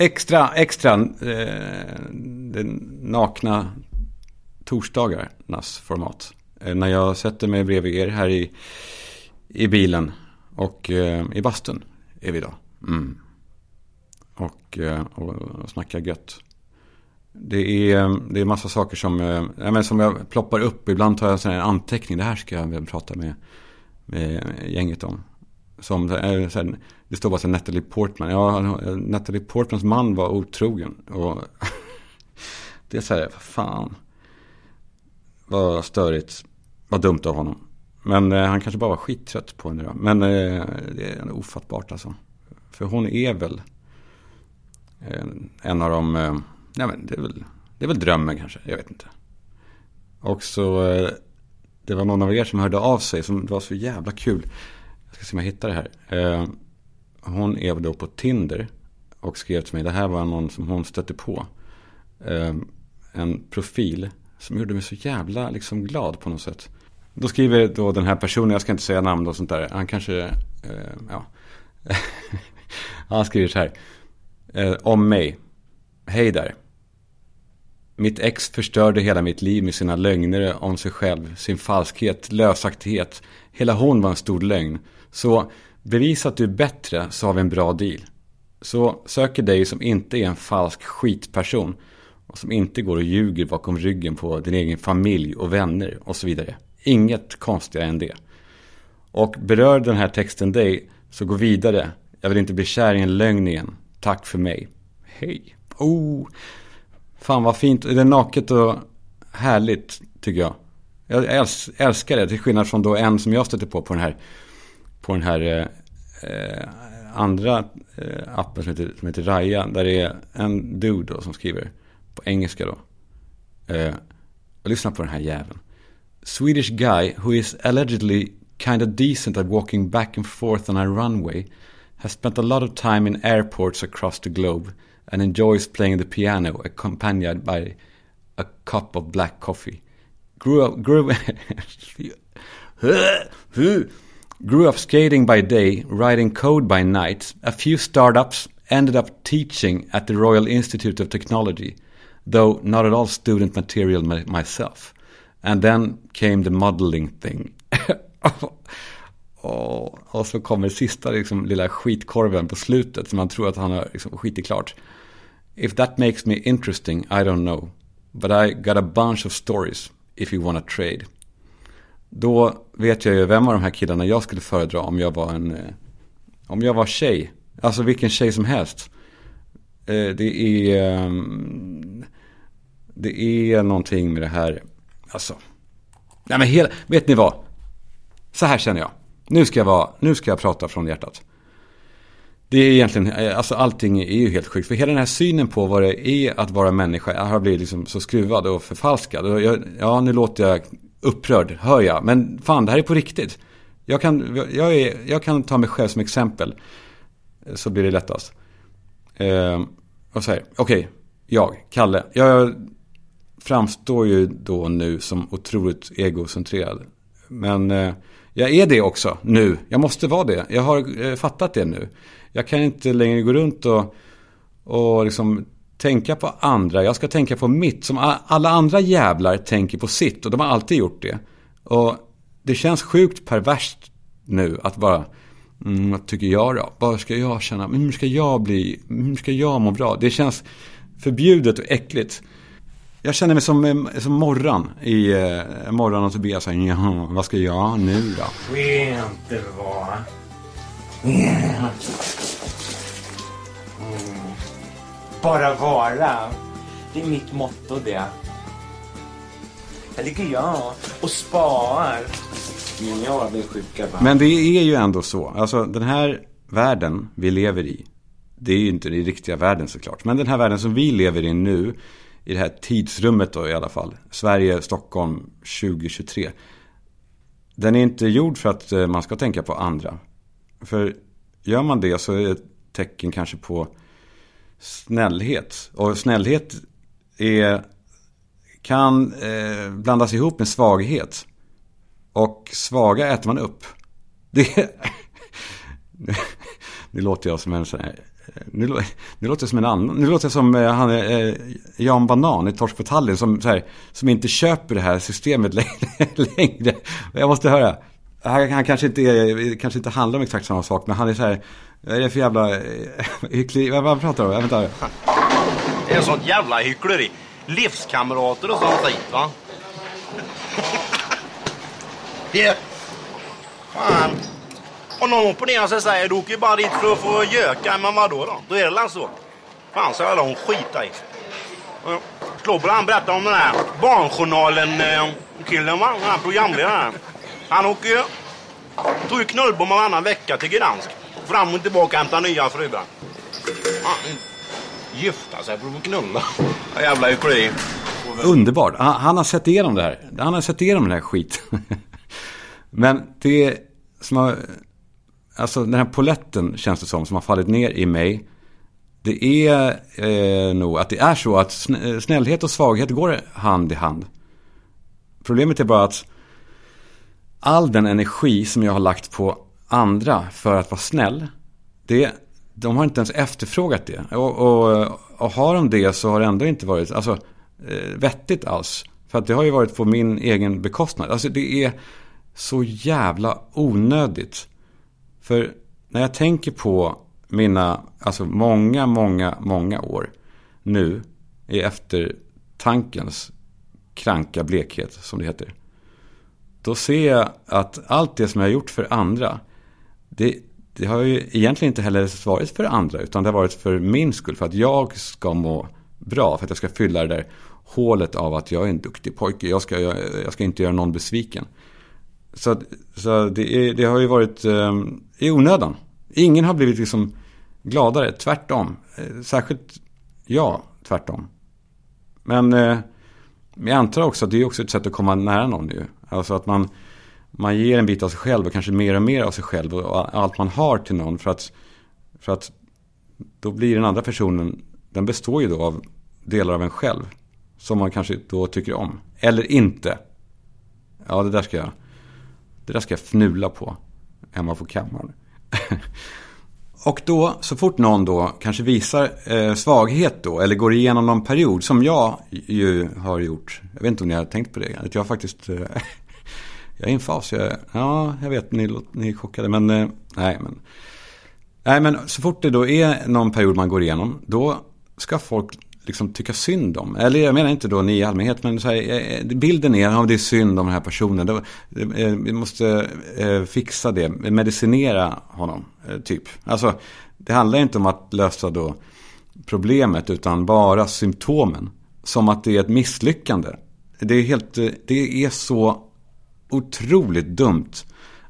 extra, extra eh, den nakna torsdagarnas format. Eh, när jag sätter mig bredvid er här i, i bilen och eh, i bastun är vi idag. Mm. Och, eh, och, och snackar gött. Det är, eh, det är massa saker som, eh, men som jag ploppar upp. Ibland tar jag en anteckning. Det här ska jag prata med, med gänget om. Som, eh, det står bara så Natalie Portman. Ja, Natalie Portmans man var otrogen. Och det är så här, vad fan. Vad störigt. Vad dumt av honom. Men eh, han kanske bara var skittrött på henne då. Men eh, det är ofattbart alltså. För hon är väl eh, en av de... Eh, nej men det är, väl, det är väl drömmen kanske. Jag vet inte. Och så... Eh, det var någon av er som hörde av sig som det var så jävla kul. Jag ska se om jag hittar det här. Eh, hon är då på Tinder. Och skrev till mig. Det här var någon som hon stötte på. Eh, en profil som gjorde mig så jävla liksom glad på något sätt. Då skriver då den här personen, jag ska inte säga namn och sånt där. Han kanske, eh, ja. han skriver så här. Eh, om mig. Hej där. Mitt ex förstörde hela mitt liv med sina lögner om sig själv, sin falskhet, lösaktighet. Hela hon var en stor lögn. Så bevisa att du är bättre så har vi en bra deal. Så söker dig som inte är en falsk skitperson och som inte går och ljuger bakom ryggen på din egen familj och vänner och så vidare. Inget konstigare än det. Och berör den här texten dig så gå vidare. Jag vill inte bli kär i en lögn igen. Tack för mig. Hej. Oh, fan vad fint. Det är naket och härligt tycker jag. Jag älskar det till skillnad från då en som jag stötte på på den här, på den här eh, andra eh, appen som heter, som heter Raya. Där det är en dude då som skriver på engelska då. Eh, lyssna på den här jäveln. Swedish guy who is allegedly kind of decent at walking back and forth on a runway has spent a lot of time in airports across the globe and enjoys playing the piano accompanied by a cup of black coffee. Grew up, grew, grew up skating by day, writing code by night. A few startups ended up teaching at the Royal Institute of Technology – though not at all student material myself. And then came the modeling thing. och, och så kommer sista liksom, lilla skitkorven på slutet som man tror att han har liksom, skitit klart. If that makes me interesting, I don't know. But I got a bunch of stories if you wanna trade. Då vet jag ju vem av de här killarna jag skulle föredra om jag var en... Eh, om jag var tjej. Alltså vilken tjej som helst. Eh, det är... Ehm, det är någonting med det här. Alltså. Nej men hela, vet ni vad? Så här känner jag. Nu ska jag, vara, nu ska jag prata från hjärtat. Det är egentligen, eh, alltså allting är ju helt sjukt. För hela den här synen på vad det är att vara människa har blivit liksom så skruvad och förfalskad. Och jag, ja, nu låter jag upprörd, hör jag. Men fan, det här är på riktigt. Jag kan, jag, är, jag kan ta mig själv som exempel. Så blir det lättast. Eh, och säger, okej, okay, jag, Kalle. Jag framstår ju då nu som otroligt egocentrerad. Men eh, jag är det också nu. Jag måste vara det. Jag har eh, fattat det nu. Jag kan inte längre gå runt och, och liksom tänka på andra. Jag ska tänka på mitt. Som alla andra jävlar tänker på sitt. Och de har alltid gjort det. Och det känns sjukt perverst nu att bara... Mm, vad tycker jag då? Vad ska jag känna? Hur ska jag bli? Hur ska jag må bra? Det känns förbjudet och äckligt. Jag känner mig som, eh, som Morran i eh, Morran och Tobias. Ja, vad ska jag nu då? Vet inte vad. Bara vara. Det är mitt motto det. Här ligger jag och spar. Men jag blir sjuka va? Men det är ju ändå så. Alltså den här världen vi lever i. Det är ju inte den riktiga världen såklart. Men den här världen som vi lever i nu i det här tidsrummet då i alla fall. Sverige, Stockholm 2023. Den är inte gjord för att eh, man ska tänka på andra. För gör man det så är det ett tecken kanske på snällhet. Och snällhet är, kan eh, blandas ihop med svaghet. Och svaga äter man upp. Det, nu låter jag som en sån här eh, nu, nu låter jag som en annan. Nu låter jag som eh, han eh, Jan Banan i Torsk på Tallinn som, så här, som inte köper det här systemet längre. Jag måste höra. Han, han kanske, inte är, kanske inte handlar om exakt samma sak men han är så här. Vad är det för jävla eh, hyckleri? Vad pratar du om? Vänta. Det är sånt jävla hyckleri. Livskamrater och sånt skit va. Det... Fan. Om någon opponerar sig och säger du åker ju bara dit för att få göka. Men vadå då? Då är det väl så. Fan så jävla hon skita i. Slobber han berättade om den här Barnjournalen-killen eh, va? Den här programledaren. Han åker ju... Tog ju knullbom varannan vecka till Gdansk. Fram och tillbaka och hämta nya fruar. Gifta sig för att få knulla. Jävla hyckleri. Underbart. Han, han, har sett igenom det här. Han har sett igenom den här skiten. Men det som har... Alltså den här poletten känns det som, som har fallit ner i mig. Det är eh, nog att det är så att snällhet och svaghet går hand i hand. Problemet är bara att all den energi som jag har lagt på andra för att vara snäll. Det, de har inte ens efterfrågat det. Och, och, och har de det så har det ändå inte varit alltså, eh, vettigt alls. För att det har ju varit på min egen bekostnad. Alltså det är så jävla onödigt. För när jag tänker på mina, alltså många, många, många år nu i eftertankens kranka blekhet som det heter. Då ser jag att allt det som jag har gjort för andra, det, det har ju egentligen inte heller varit för andra, utan det har varit för min skull, för att jag ska må bra, för att jag ska fylla det där hålet av att jag är en duktig pojke, jag ska, jag, jag ska inte göra någon besviken. Så, så det, är, det, har ju varit eh, i onödan. Ingen har blivit liksom gladare, tvärtom. Eh, särskilt jag, tvärtom. Men eh, jag antar också att det är också ett sätt att komma nära någon nu. Alltså att man, man ger en bit av sig själv och kanske mer och mer av sig själv och allt man har till någon. För att, för att då blir den andra personen, den består ju då av delar av en själv. Som man kanske då tycker om. Eller inte. Ja, det där ska jag, det där ska jag fnula på. Hemma på kammaren. Och då, så fort någon då kanske visar eh, svaghet då, eller går igenom någon period, som jag ju har gjort. Jag vet inte om ni har tänkt på det, att jag faktiskt, eh, jag är i en fas, jag, ja, jag vet, ni, ni är chockade, men eh, nej, men. Nej, men så fort det då är någon period man går igenom, då ska folk liksom tycka synd om. Eller jag menar inte då ni i allmänhet, men så här, eh, bilden är att det är synd om den här personen. Då, eh, vi måste fixa det, medicinera honom, typ. Alltså, det handlar inte om att lösa då problemet, utan bara symptomen. Som att det är ett misslyckande. Det är, helt, det är så otroligt dumt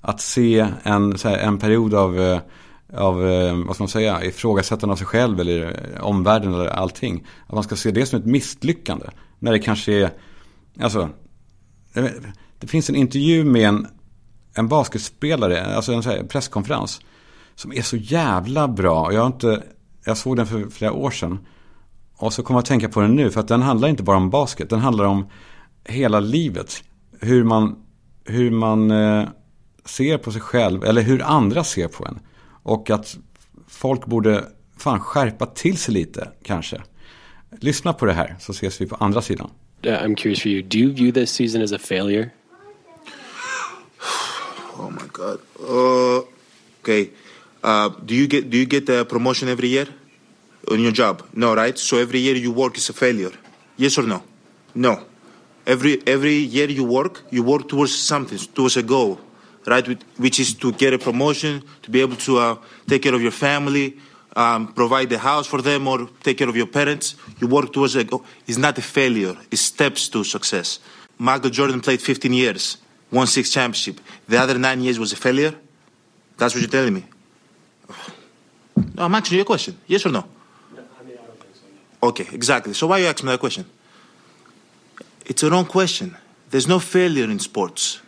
att se en, här, en period av eh, av, eh, vad ska man säga, ifrågasättande av sig själv eller eh, omvärlden eller allting. Att man ska se det som ett misslyckande. När det kanske är, alltså, det finns en intervju med en, en basketspelare, alltså en här presskonferens. Som är så jävla bra. Jag, har inte, jag såg den för flera år sedan. Och så kommer jag att tänka på den nu. För att den handlar inte bara om basket. Den handlar om hela livet. Hur man, hur man eh, ser på sig själv. Eller hur andra ser på en. Och att folk borde fan skärpa till sig lite kanske. Lyssna på det här så ses vi på andra sidan. Uh, I'm curious for you. Do you view this season as a failure? Oh my god. Uh, okay. Uh, do you get do you get a promotion every year on your job? No, right? So every year you work is a failure. Yes or no? No. Every every year you work, you work towards something, towards a goal right? Which is to get a promotion, to be able to uh, take care of your family, um, provide the house for them, or take care of your parents. You work towards a goal. It's not a failure. It's steps to success. Michael Jordan played 15 years, won six championship. The other nine years was a failure. That's what you're telling me. No, I'm asking you a question. Yes or no? Okay, exactly. So why are you asking me that question? It's a wrong question. There's no failure in sports.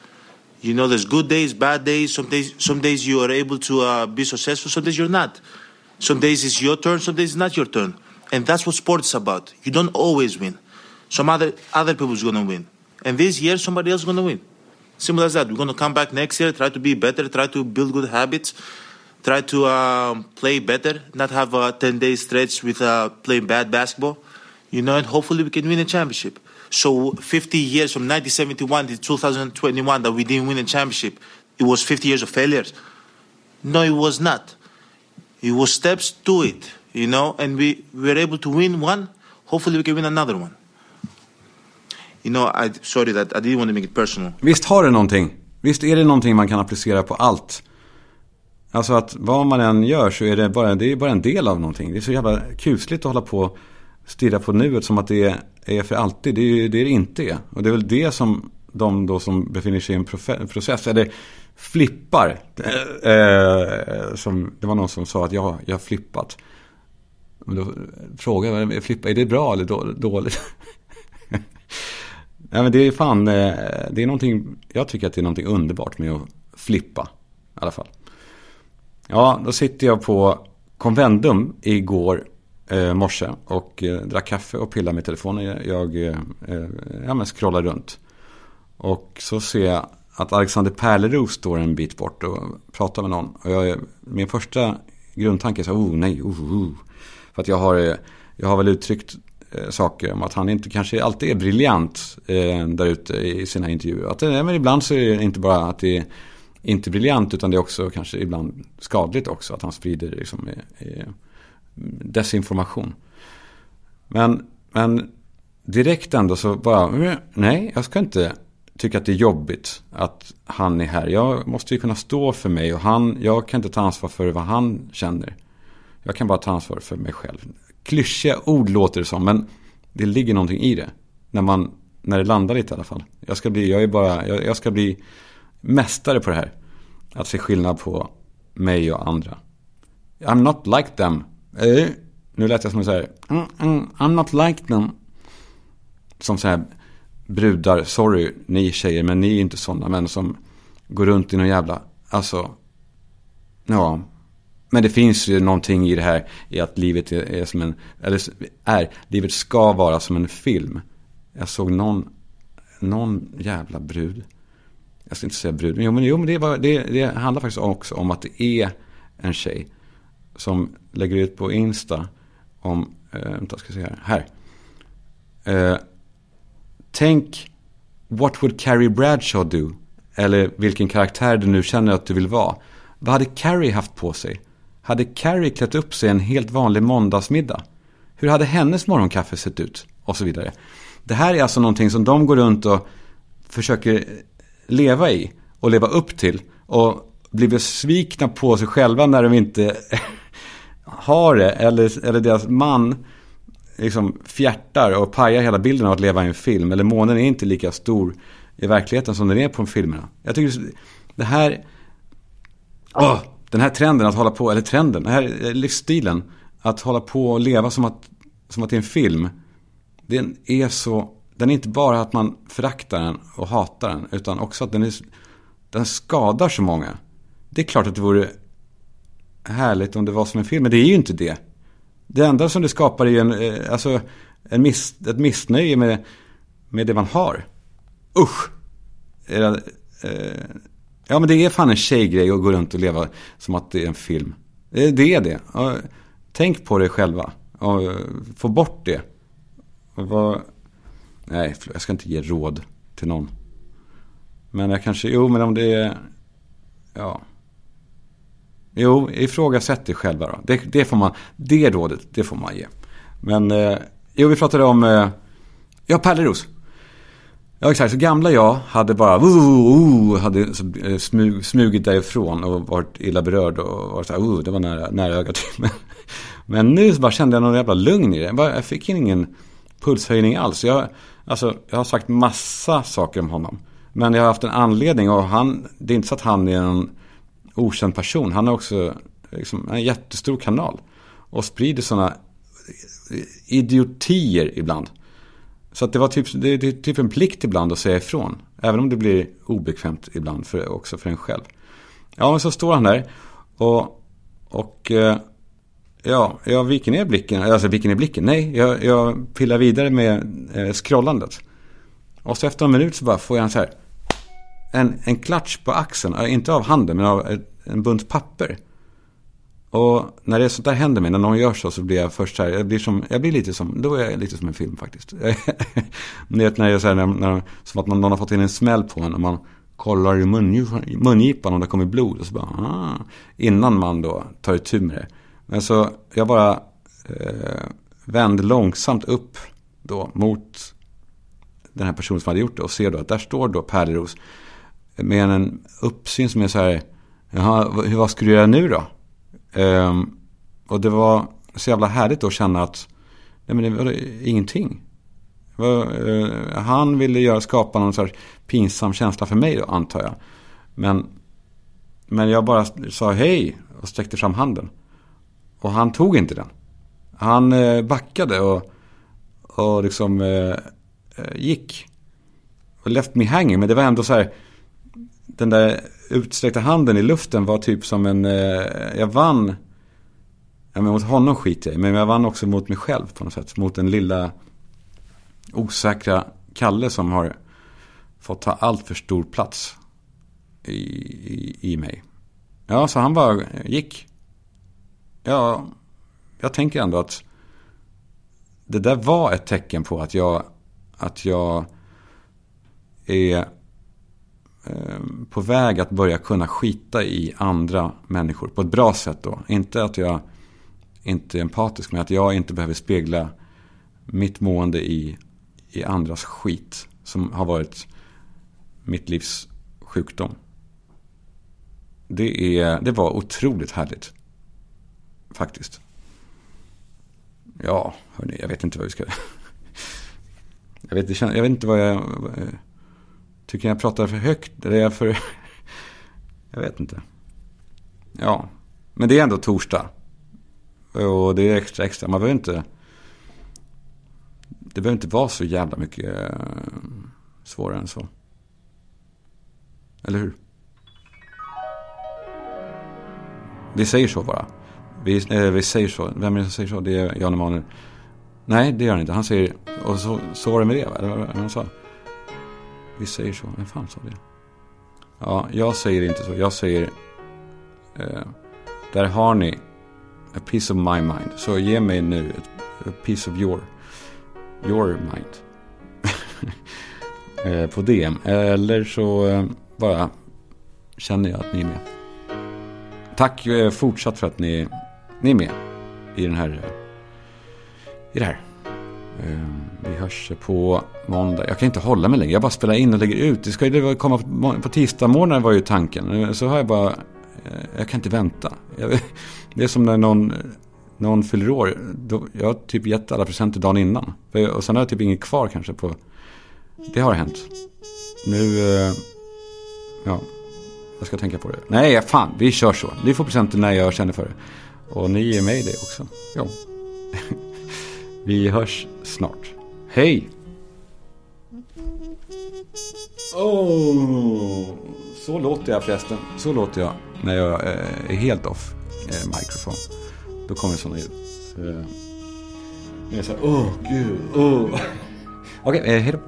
You know, there's good days, bad days. Some days, some days you are able to uh, be successful. Some days you're not. Some days it's your turn. Some days it's not your turn. And that's what sports is about. You don't always win. Some other other people's gonna win. And this year, somebody else is gonna win. Simple as that. We're gonna come back next year, try to be better, try to build good habits. try to um, play better, not have a 10 day stretch with uh, playing bad basketball, you know, and hopefully we can win a championship. So 50 years from 1971 to 2021 that we didn't win a championship, it was 50 years of failures. No, it was not. It was steps to it, you know, and we, we were able to win one. Hopefully we can win another one. You know, I sorry that I didn't want to make it personal. Visst har det någonting. Visst är det någonting man kan applicera på allt. Alltså att vad man än gör så är det bara, det är bara en del av någonting. Det är så jävla kusligt att hålla på och stirra på nuet som att det är är för alltid. Det är det det inte är. Och det är väl det som de då som befinner sig i en process, eller flippar. Eh, eh, som, det var någon som sa att ja, jag har flippat. Men då frågade jag, flippa, är det bra eller dåligt? Nej men det är fan, eh, det är någonting, jag tycker att det är någonting underbart med att flippa. I alla fall. Ja, då sitter jag på Convendum igår eh, morse och eh, drack kaffe och pillade med telefonen. Jag eh, eh, ja, men scrollar runt. Och så ser jag att Alexander Pärleros står en bit bort och pratar med någon. Och jag, min första grundtanke är så oh nej, oh, oh. För att jag har, eh, jag har väl uttryckt eh, saker om att han inte kanske alltid är briljant eh, där ute i sina intervjuer. Att, eh, men ibland så är det inte bara att det är inte briljant utan det är också kanske ibland skadligt också att han sprider liksom, eh, eh desinformation. Men, men direkt ändå så bara, eh, nej, jag ska inte tycka att det är jobbigt att han är här. Jag måste ju kunna stå för mig och han, jag kan inte ta ansvar för vad han känner. Jag kan bara ta ansvar för mig själv. Klyschiga ord låter det som, men det ligger någonting i det. När, man, när det landar lite i alla fall. Jag ska bli, jag är bara, jag, jag ska bli mästare på det här. Att se skillnad på mig och andra. I'm not like them. Hey. nu lät jag som så här. Mm, mm, I'm not like them. Som så här brudar, sorry ni tjejer, men ni är inte sådana män som går runt i någon jävla, alltså, ja. Men det finns ju någonting i det här i att livet är, är som en, eller är, livet ska vara som en film. Jag såg någon, någon jävla brud jag ska inte säga brud, men jo men, jo, men det, var, det, det handlar faktiskt också om att det är en tjej som lägger ut på Insta om, eh, vänta ska jag se här, här. Äh, tänk, what would Carrie Bradshaw do? Eller vilken karaktär du nu känner att du vill vara. Vad hade Carrie haft på sig? Hade Carrie klätt upp sig en helt vanlig måndagsmiddag? Hur hade hennes morgonkaffe sett ut? Och så vidare. Det här är alltså någonting som de går runt och försöker leva i och leva upp till. Och blir besvikna på sig själva när de inte har det. Eller, eller deras man liksom fjärtar och pajar hela bilden av att leva i en film. Eller månen är inte lika stor i verkligheten som den är på filmerna. Jag tycker det här... Oh, den här trenden att hålla på, eller trenden, den här livsstilen. Att hålla på och leva som att, som att det är en film. Den är så den är inte bara att man föraktar den och hatar den, utan också att den, är, den skadar så många. Det är klart att det vore härligt om det var som en film, men det är ju inte det. Det enda som det skapar är ju en, eh, alltså, en miss, ett missnöje med, med det man har. Usch! Eh, ja, men det är fan en tjejgrej att gå runt och leva som att det är en film. Eh, det är det. Tänk på det själva. Och få bort det. Och Nej, jag ska inte ge råd till någon. Men jag kanske, jo men om det är, ja. Jo, ifrågasätt det själva då. Det, det får man, det rådet, det får man ge. Men, eh, jo vi pratade om, eh, ja Pärleros. Ja exakt, så gamla jag hade bara, uh, uh, hade eh, smug, smugit därifrån och varit illa berörd och varit så här, uh, det var nära, nära ögat. Men, men nu så bara kände jag någon jävla lugn i det. Jag, bara, jag fick ingen pulshöjning alls. Jag, Alltså, jag har sagt massa saker om honom. Men jag har haft en anledning och han, det är inte så att han är en okänd person. Han har också liksom, en jättestor kanal. Och sprider sådana idiotier ibland. Så att det var typ, det, det är typ, typ en plikt ibland att säga ifrån. Även om det blir obekvämt ibland för, också för en själv. Ja, men så står han där. Och, och eh, Ja, jag viker ner blicken. Alltså viker ner blicken? Nej, jag, jag pillar vidare med eh, scrollandet. Och så efter en minut så bara får jag en så här. En, en klatsch på axeln. Eh, inte av handen, men av en bunt papper. Och när det sånt där händer mig, när någon gör så, så blir jag först så här, jag blir, som, jag blir lite som, då är jag lite som en film faktiskt. Ni vet när jag säger, när, när, som att någon, någon har fått in en smäll på en och man kollar i mungipan om det kommer blod. Och så bara, ah, innan man då tar itu med det. Men så, jag bara eh, vände långsamt upp då mot den här personen som hade gjort det och ser då att där står då Pärleros med en uppsyn som är så här, jaha, vad ska du göra nu då? Um, och det var så jävla härligt att känna att, nej men det var ingenting. Uh, han ville göra, skapa någon sorts pinsam känsla för mig då, antar jag. Men, men jag bara sa hej och sträckte fram handen. Och han tog inte den. Han uh, backade och, och liksom uh, gick. Och left me hanging. Men det var ändå så här, den där utsträckta handen i luften var typ som en, eh, jag vann, ja, men mot honom skiter jag i, men jag vann också mot mig själv på något sätt. Mot den lilla osäkra Kalle som har fått ta allt för stor plats i, i, i mig. Ja, så han bara gick. Ja, jag tänker ändå att det där var ett tecken på att jag, att jag är Eh, på väg att börja kunna skita i andra människor på ett bra sätt då. Inte att jag inte är empatisk, men att jag inte behöver spegla mitt mående i, i andras skit som har varit mitt livs sjukdom. Det, är, det var otroligt härligt. Faktiskt. Ja, hörni, jag vet inte vad vi ska... jag, vet, jag vet inte vad jag... Tycker jag pratar för högt? Eller är jag för... jag vet inte. Ja, men det är ändå torsdag. Och det är extra extra. Man behöver inte... Det behöver inte vara så jävla mycket eh, svårare än så. Eller hur? Vi säger så bara. Vi, äh, vi säger så. Vem är det som säger så? Det är Jan Emanuel. Nej, det gör han inte. Han säger, och så, så var det med det, eller vad han sa. Vi säger så. Vem fan sa det? Ja, jag säger inte så. Jag säger... Eh, där har ni a piece of my mind. Så ge mig nu a piece of your, your mind. eh, på DM. Eller så eh, bara känner jag att ni är med. Tack eh, fortsatt för att ni, ni är med i den här... Eh, I det här. Ehm, vi hörs på måndag. Jag kan inte hålla mig längre. Jag bara spelar in och lägger ut. Det ska ju komma på, tisdag var ju tanken. Så har jag bara... Eh, jag kan inte vänta. det är som när någon, någon fyller år. Då, jag har typ gett alla presenter dagen innan. Och sen har jag typ inget kvar kanske på... Det har hänt. Nu... Eh, ja. Jag ska tänka på det. Nej, fan. Vi kör så. Ni får presenter när jag känner för det. Och ni ger mig det också. Ja. Vi hörs snart. Hej! Oh, så låter jag förresten. Så låter jag när jag eh, är helt off eh, mikrofon. Då kommer sådana ljud. Eh, jag är så här, åh oh, gud, åh. Oh. Okej, okay, eh, hej då.